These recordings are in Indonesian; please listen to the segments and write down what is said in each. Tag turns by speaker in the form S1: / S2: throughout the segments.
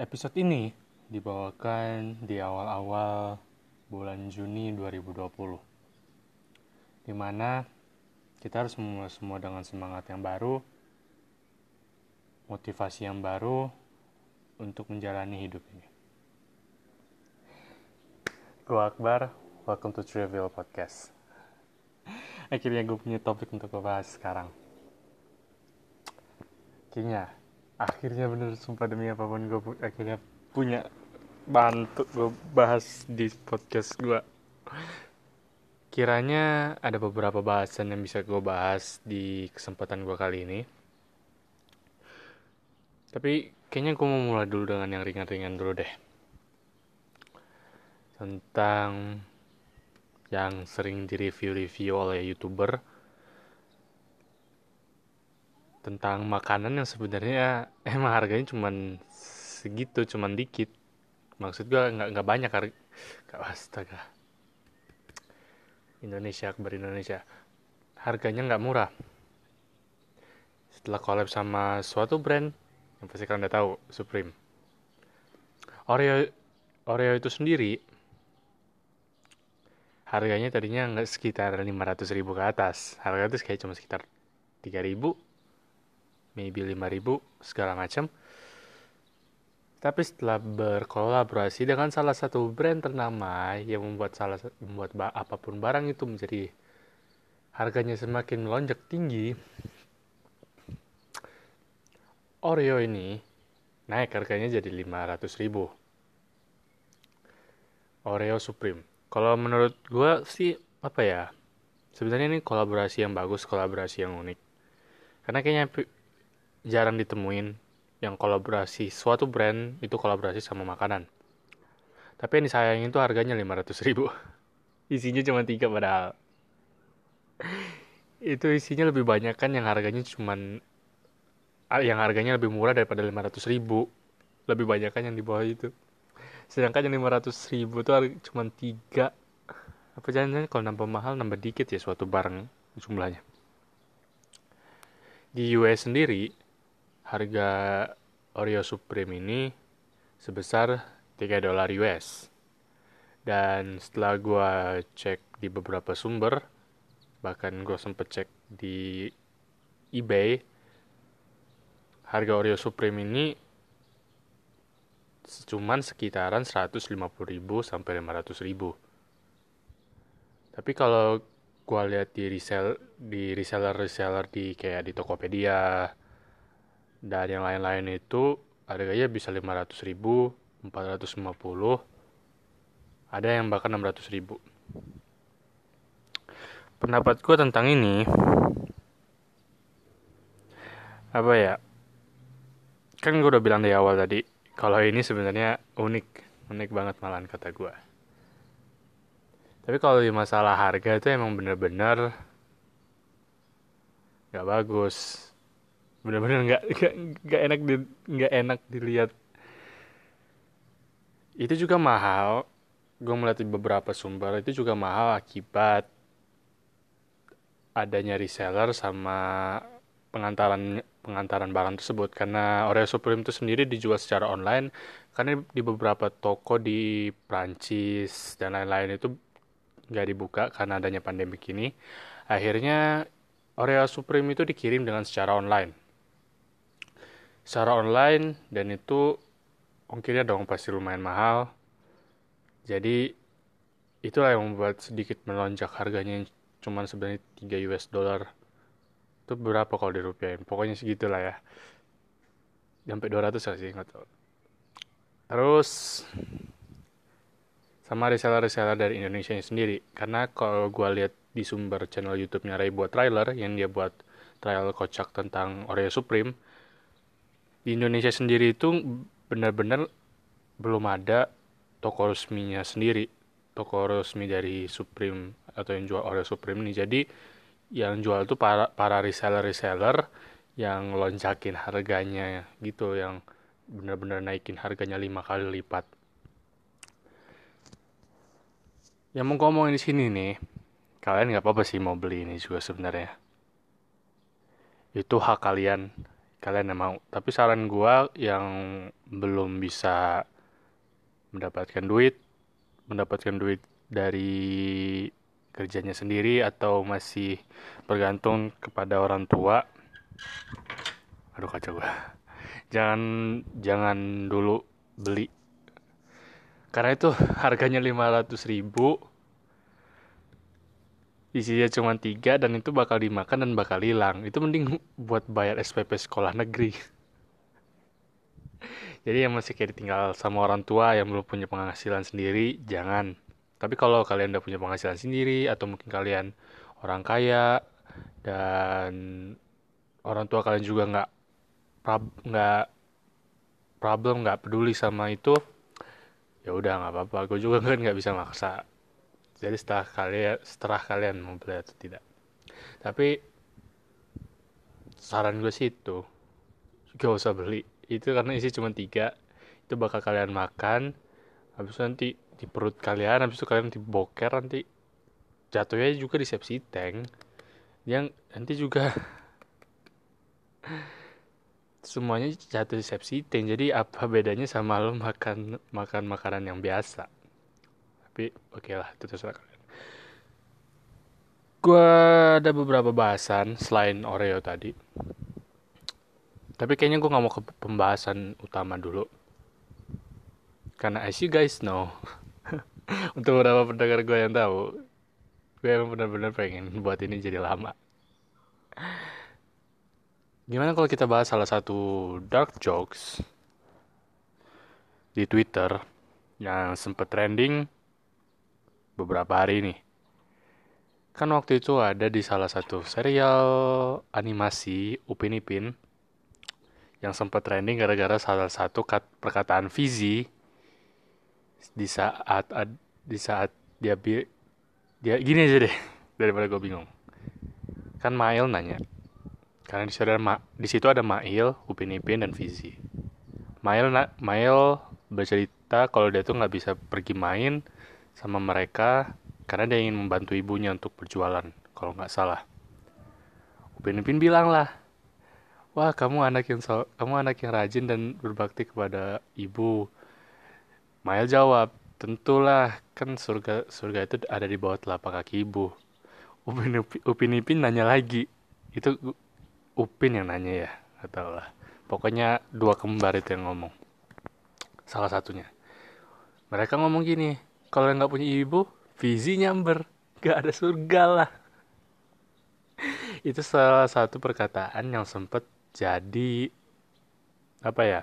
S1: Episode ini dibawakan di awal-awal bulan Juni 2020. Di mana kita harus memulai semua dengan semangat yang baru, motivasi yang baru untuk menjalani hidup ini. Gue Akbar, welcome to Trivial Podcast. Akhirnya gue punya topik untuk gue bahas sekarang. Kayaknya akhirnya bener sumpah demi apa pun gue pu- akhirnya punya bahan untuk gue bahas di podcast gue kiranya ada beberapa bahasan yang bisa gue bahas di kesempatan gue kali ini. Tapi kayaknya gue mau mulai dulu dengan yang ringan-ringan dulu deh. Tentang yang sering direview-review oleh youtuber tentang makanan yang sebenarnya emang harganya cuman segitu cuman dikit. Maksud gue nggak nggak banyak harga. Astaga. Indonesia akbar Indonesia. Harganya nggak murah. Setelah collab sama suatu brand yang pasti kalian udah tahu Supreme. Oreo Oreo itu sendiri harganya tadinya nggak sekitar 500 ribu ke atas. Harga itu kayak cuma sekitar 3000 ribu maybe 5000 segala macam tapi setelah berkolaborasi dengan salah satu brand ternama yang membuat salah membuat apa pun barang itu menjadi harganya semakin melonjak tinggi Oreo ini naik harganya jadi 500 ribu. Oreo Supreme. Kalau menurut gue sih apa ya sebenarnya ini kolaborasi yang bagus kolaborasi yang unik. Karena kayaknya jarang ditemuin yang kolaborasi suatu brand itu kolaborasi sama makanan. Tapi yang disayangin itu harganya 500 ribu. Isinya cuma tiga padahal. itu isinya lebih banyak kan yang harganya cuman ah, yang harganya lebih murah daripada 500 ribu. Lebih banyak kan yang di bawah itu. Sedangkan yang 500 ribu itu cuma tiga. Apa jangan-jangan kalau nambah mahal nambah dikit ya suatu barang jumlahnya. Di US sendiri harga Oreo Supreme ini sebesar 3 dolar US. Dan setelah gue cek di beberapa sumber, bahkan gue sempet cek di eBay, harga Oreo Supreme ini cuman sekitaran 150.000 sampai 500.000. Tapi kalau gue lihat di resell di reseller reseller di kayak di Tokopedia dan yang lain-lain itu harganya bisa 500 ribu 450 ada yang bahkan 600 ribu. Pendapatku tentang ini apa ya kan gue udah bilang di awal tadi kalau ini sebenarnya unik unik banget malahan kata gue tapi kalau di masalah harga itu emang bener-bener gak bagus bener-bener nggak nggak enak di nggak enak dilihat. Itu juga mahal. Gue melihat beberapa sumber itu juga mahal akibat adanya reseller sama pengantaran pengantaran barang tersebut. Karena Oreo Supreme itu sendiri dijual secara online karena di beberapa toko di Prancis dan lain-lain itu nggak dibuka karena adanya pandemi ini. Akhirnya Oreo Supreme itu dikirim dengan secara online secara online dan itu ongkirnya dong pasti lumayan mahal. Jadi itulah yang membuat sedikit melonjak harganya yang cuman sebenarnya 3 US dollar. Itu berapa kalau dirupiahin? Pokoknya segitulah ya. Sampai 200 lah sih, nggak tahu. Terus sama reseller-reseller dari Indonesia sendiri. Karena kalau gue lihat di sumber channel YouTube-nya Ray buat trailer yang dia buat trial kocak tentang Oreo Supreme, di Indonesia sendiri itu benar-benar belum ada toko resminya sendiri. Toko resmi dari Supreme atau yang jual Oreo Supreme ini jadi yang jual tuh para para reseller reseller yang lonjakin harganya gitu yang benar-benar naikin harganya lima kali lipat. Yang mau ngomongin di sini nih kalian nggak apa-apa sih mau beli ini juga sebenarnya. Itu hak kalian kalian yang mau. Tapi saran gue yang belum bisa mendapatkan duit mendapatkan duit dari kerjanya sendiri atau masih bergantung kepada orang tua aduh kacau gue jangan jangan dulu beli. Karena itu harganya 500 ribu isinya cuma tiga dan itu bakal dimakan dan bakal hilang. Itu mending buat bayar SPP sekolah negeri. Jadi yang masih kayak ditinggal sama orang tua yang belum punya penghasilan sendiri jangan. Tapi kalau kalian udah punya penghasilan sendiri atau mungkin kalian orang kaya dan orang tua kalian juga nggak nggak problem nggak peduli sama itu ya udah nggak apa-apa. Gue juga kan nggak bisa maksa jadi setelah kalian setelah kalian mau beli atau tidak. Tapi saran gue sih itu gak usah beli. Itu karena isi cuma tiga itu bakal kalian makan habis itu nanti di perut kalian habis itu kalian diboker nanti. Jatuhnya juga di sepsi tank. Yang nanti juga semuanya jatuh di sepsi tank. Jadi apa bedanya sama lo makan makan makanan yang biasa tapi oke okay lah itu terserah kalian. Gue ada beberapa bahasan selain Oreo tadi. Tapi kayaknya gue nggak mau ke pembahasan utama dulu. Karena as you guys know untuk beberapa pendengar gue yang tahu gue emang benar-benar pengen buat ini jadi lama. Gimana kalau kita bahas salah satu dark jokes di Twitter yang sempat trending beberapa hari ini. Kan waktu itu ada di salah satu serial animasi Upin Ipin yang sempat trending gara-gara salah satu kat, perkataan Fizi di saat di saat dia bi dia gini aja deh daripada gue bingung kan Mail nanya karena di situ ada di situ ada Mail Upin Ipin dan Fizi Mail Mail bercerita kalau dia tuh nggak bisa pergi main sama mereka karena dia ingin membantu ibunya untuk berjualan kalau nggak salah. Upin Ipin bilang lah wah kamu anak yang so kamu anak yang rajin dan berbakti kepada ibu. Mail jawab tentulah kan surga surga itu ada di bawah telapak kaki ibu. Upin Upin, Upin Ipin nanya lagi itu Upin yang nanya ya? Atau lah. Pokoknya dua kembar itu yang ngomong. Salah satunya. Mereka ngomong gini kalau nggak punya ibu visi nyamber. Gak ada surga lah. Itu salah satu perkataan yang sempet jadi apa ya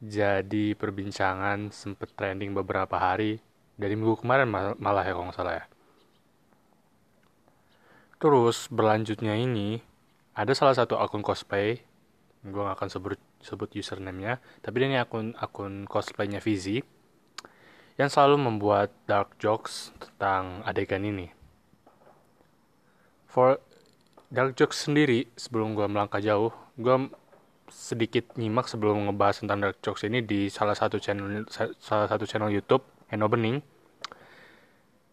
S1: jadi perbincangan sempet trending beberapa hari. Dari minggu kemarin mal malah ya kalau nggak salah ya. Terus berlanjutnya ini ada salah satu akun cosplay. Gue gak akan sebut sebut username-nya. Tapi ini akun akun cosplaynya Vizi yang selalu membuat dark jokes tentang adegan ini. For dark jokes sendiri, sebelum gue melangkah jauh, gue sedikit nyimak sebelum ngebahas tentang dark jokes ini di salah satu channel salah satu channel YouTube Eno Bening.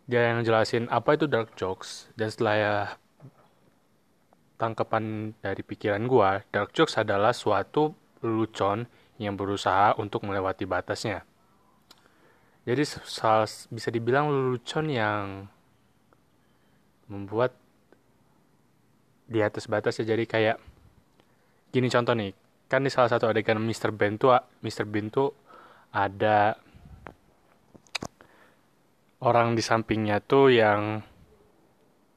S1: Dia yang jelasin apa itu dark jokes dan setelah ya tangkapan dari pikiran gue, dark jokes adalah suatu lelucon yang berusaha untuk melewati batasnya jadi bisa dibilang lelucon yang membuat di atas batas ya jadi kayak gini contoh nih kan di salah satu adegan Mr. Bean tuh Mr. Bean tuh ada orang di sampingnya tuh yang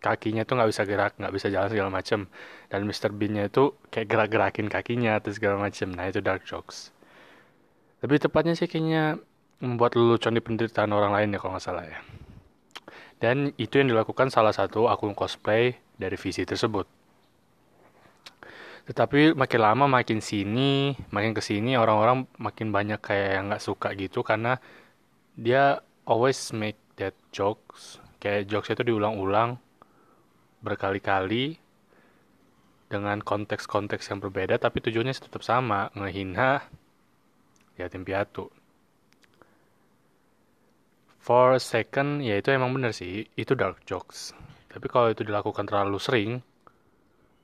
S1: kakinya tuh nggak bisa gerak nggak bisa jalan segala macem dan Mr. Bean-nya itu kayak gerak-gerakin kakinya atau segala macem nah itu dark jokes lebih tepatnya sih kayaknya membuat lelucon di penderitaan orang lain ya kalau nggak salah ya. Dan itu yang dilakukan salah satu akun cosplay dari visi tersebut. Tetapi makin lama makin sini, makin ke sini orang-orang makin banyak kayak yang nggak suka gitu karena dia always make that jokes. Kayak jokes itu diulang-ulang berkali-kali dengan konteks-konteks yang berbeda tapi tujuannya tetap sama, ngehina yatim piatu for a second ya itu emang bener sih. Itu dark jokes. Tapi kalau itu dilakukan terlalu sering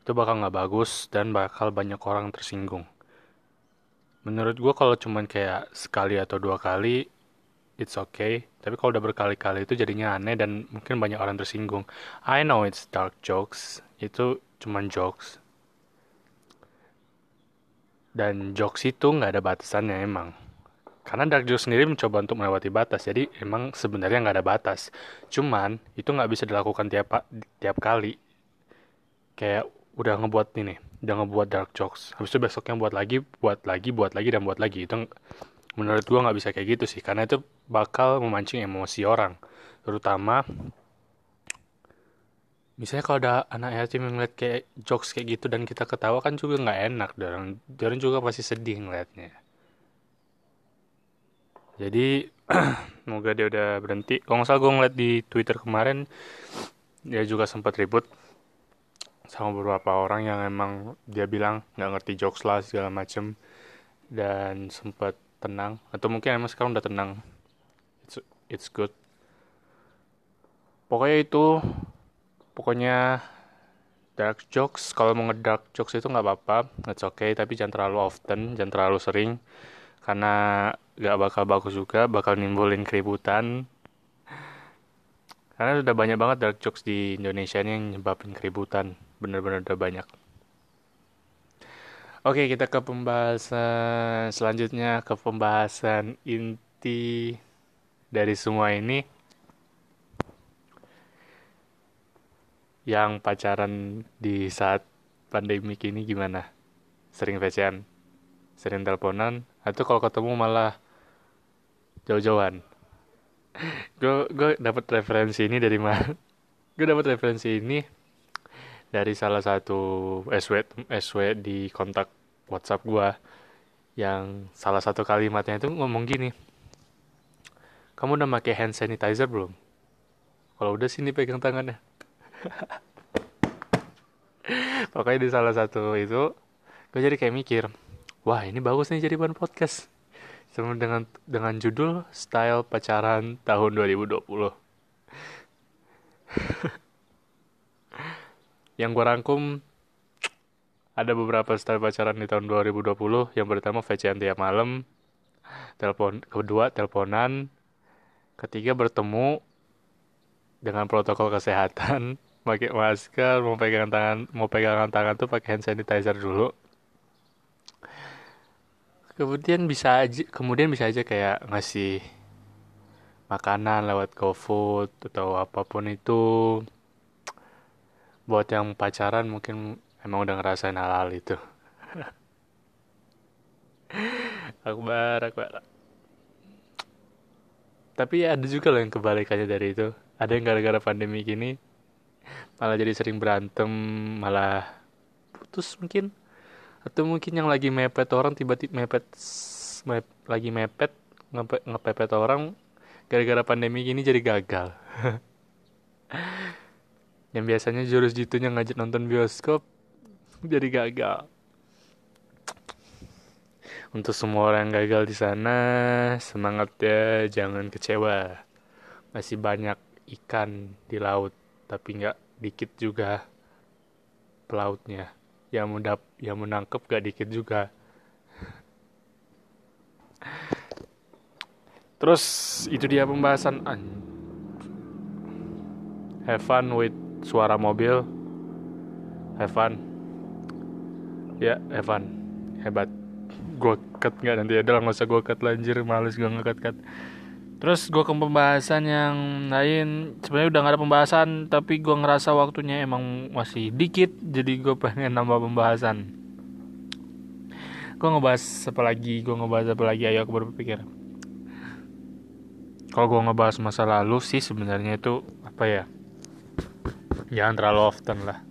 S1: itu bakal nggak bagus dan bakal banyak orang tersinggung. Menurut gue kalau cuman kayak sekali atau dua kali it's okay. Tapi kalau udah berkali-kali itu jadinya aneh dan mungkin banyak orang tersinggung. I know it's dark jokes. Itu cuman jokes. Dan jokes itu nggak ada batasannya emang karena dark jokes sendiri mencoba untuk melewati batas jadi emang sebenarnya nggak ada batas. Cuman itu nggak bisa dilakukan tiap tiap kali. Kayak udah ngebuat ini udah ngebuat dark jokes. Habis itu besoknya buat lagi buat lagi buat lagi dan buat lagi. Itu menurut gua nggak bisa kayak gitu sih karena itu bakal memancing emosi orang. Terutama misalnya kalau ada anak yatim yang ngeliat kayak jokes kayak gitu dan kita ketawa kan juga nggak enak dan orang juga pasti sedih ngeliatnya jadi semoga dia udah berhenti. Kalau nggak salah gue ngeliat di twitter kemarin dia juga sempat ribut sama beberapa orang yang emang dia bilang nggak ngerti jokes lah segala macem. Dan sempat tenang. Atau mungkin emang sekarang udah tenang. It's it's good. Pokoknya itu pokoknya dark jokes. Kalau mau ngedark jokes itu nggak apa-apa. It's okay. Tapi jangan terlalu often jangan terlalu sering. Karena nggak bakal bagus juga bakal nimbulin keributan. Karena udah banyak banget dark jokes di Indonesia ini yang nyebabin keributan. Bener-bener udah banyak. Oke kita ke pembahasan selanjutnya ke pembahasan inti dari semua ini. Yang pacaran di saat pandemi ini gimana? Sering VCN sering teleponan atau kalau ketemu malah jauh-jauhan. Gue gue dapat referensi ini dari mana gue dapat referensi ini dari salah satu SW SW di kontak WhatsApp gua yang salah satu kalimatnya itu ngomong gini kamu udah pakai hand sanitizer belum? Kalau udah sini pegang tangannya. Pokoknya di salah satu itu gue jadi kayak mikir wah ini bagus nih jadi bahan podcast sama dengan dengan judul style pacaran tahun 2020 yang gue rangkum ada beberapa style pacaran di tahun 2020 yang pertama VCN tiap malam. Telepon kedua teleponan. Ketiga bertemu dengan protokol kesehatan. Pakai masker mau pegangan tangan mau pegangan tangan tuh pakai hand sanitizer dulu kemudian bisa aja kemudian bisa aja kayak ngasih makanan lewat GoFood atau apa pun itu. Buat yang pacaran mungkin emang udah ngerasain hal-hal itu. Akbar akbar. Tapi ada juga loh yang kebalikannya dari itu. Ada yang gara-gara pandemi gini malah jadi sering berantem malah putus mungkin atau mungkin yang lagi mepet orang tiba-tiba mepet mep, lagi mepet ngepe, ngepepet orang gara-gara pandemi gini jadi gagal. Yang biasanya jurus jitunya ngajak nonton bioskop jadi gagal. Untuk semua orang yang gagal di sana semangat ya jangan kecewa. Masih banyak ikan di laut tapi nggak dikit juga pelautnya yang mendap yang menangkap gak dikit juga. Terus itu dia pembahasan have fun with suara mobil. Have fun. Ya have fun. Hebat. Gue cut nggak nanti ada nggak usah gue cut lanjir males gue ngekat cut terus gue ke pembahasan yang lain. Sebenarnya udah gak ada pembahasan tapi gue ngerasa waktunya emang masih dikit jadi gue pengen nambah pembahasan. Gue ngebahas apa lagi? Gue ngebahas apa lagi? Ayo aku berpikir. Kalau gue ngebahas masa lalu sih sebenarnya itu apa ya? Jangan terlalu often lah.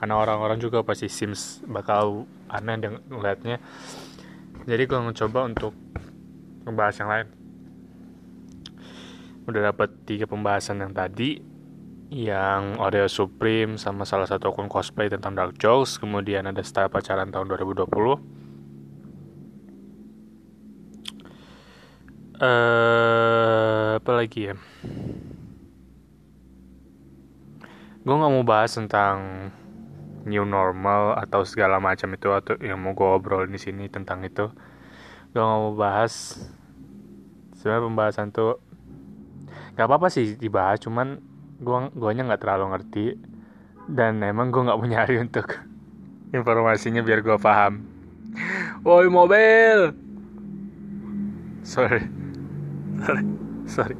S1: Karena orang-orang juga pasti sims bakal aneh dengan ngeliatnya. Jadi gue mencoba untuk ngebahas yang lain udah dapat tiga pembahasan yang tadi yang Oreo Supreme sama salah satu akun cosplay tentang dark jokes kemudian ada style pacaran tahun 2020 uh, apa lagi ya? Gue nggak mau bahas tentang new normal atau segala macam itu atau yang mau gue obrol di sini tentang itu. Gue nggak mau bahas. Sebenarnya pembahasan tuh nggak apa-apa sih dibahas cuman gue guanya nggak terlalu ngerti. Dan emang gue nggak punya hari untuk informasinya biar gue paham. Woi mobil! Sorry. Sorry. Sorry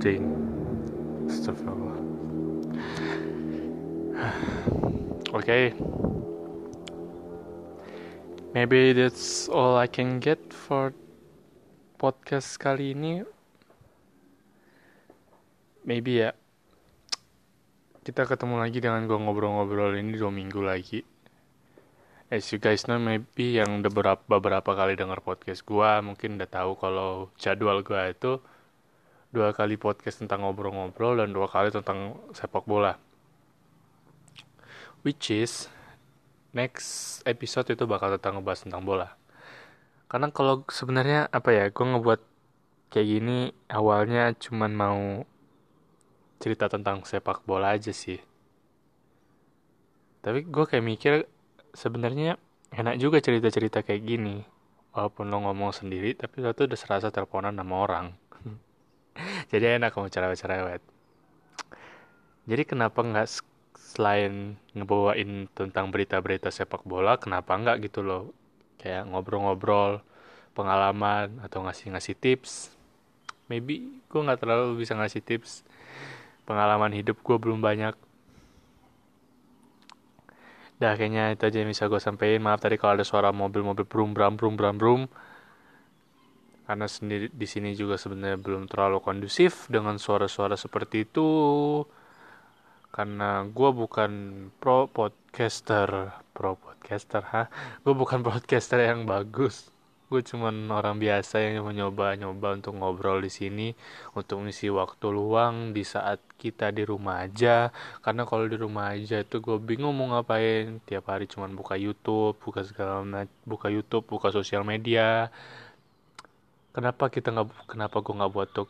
S1: anjing. Astagfirullah. Oke. Okay. Maybe that's all I can get for podcast kali ini maybe ya kita ketemu lagi dengan gue ngobrol-ngobrol ini dua minggu lagi. As you guys know maybe yang udah beberapa, beberapa kali denger podcast gue mungkin udah tahu kalau jadwal gue itu dua kali podcast tentang ngobrol-ngobrol dan dua kali tentang sepak bola. Which is next episode itu bakal tentang ngebahas tentang bola karena kalau sebenarnya apa ya gue ngebuat kayak gini awalnya cuman mau cerita tentang sepak bola aja sih. Tapi gue kayak mikir sebenarnya enak juga cerita-cerita kayak gini. Walaupun lo ngomong sendiri tapi lo tuh udah serasa teleponan sama orang. Jadi enak kamu cara cerewet jadi kenapa nggak selain ngebawain tentang berita-berita sepak bola kenapa nggak gitu loh kayak ngobrol-ngobrol pengalaman atau ngasih-ngasih tips. Maybe gue nggak terlalu bisa ngasih tips. Pengalaman hidup gue belum banyak. Dah kayaknya itu aja yang bisa gue sampaikan maaf tadi kalau ada suara mobil-mobil brum bram brum bram brum. Karena sendiri di sini juga sebenarnya belum terlalu kondusif dengan suara-suara seperti itu karena gue bukan pro podcaster. Pro podcaster ha gue bukan podcaster yang bagus. Gue cuman orang biasa yang mau nyoba-nyoba untuk ngobrol di sini untuk ngisi waktu luang di saat kita di rumah aja. Karena kalau di rumah aja itu gue bingung mau ngapain. Tiap hari cuman buka YouTube buka segala buka YouTube buka sosial media. Kenapa kita nggak kenapa gue nggak buat tuh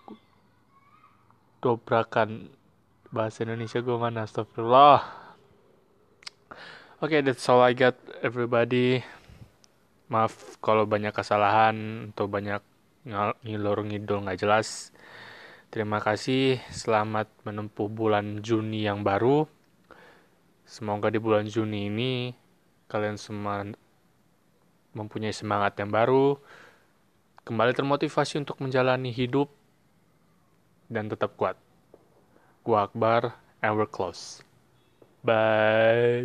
S1: dobrakan bahasa Indonesia gue mana astagfirullah. Oke okay, that's all I got everybody. Maaf kalau banyak kesalahan atau banyak ngilur ngidul nggak jelas. Terima kasih selamat menempuh bulan Juni yang baru. Semoga di bulan Juni ini kalian semua mempunyai semangat yang baru kembali termotivasi untuk menjalani hidup dan tetap kuat gua Akbar and we're close. Bye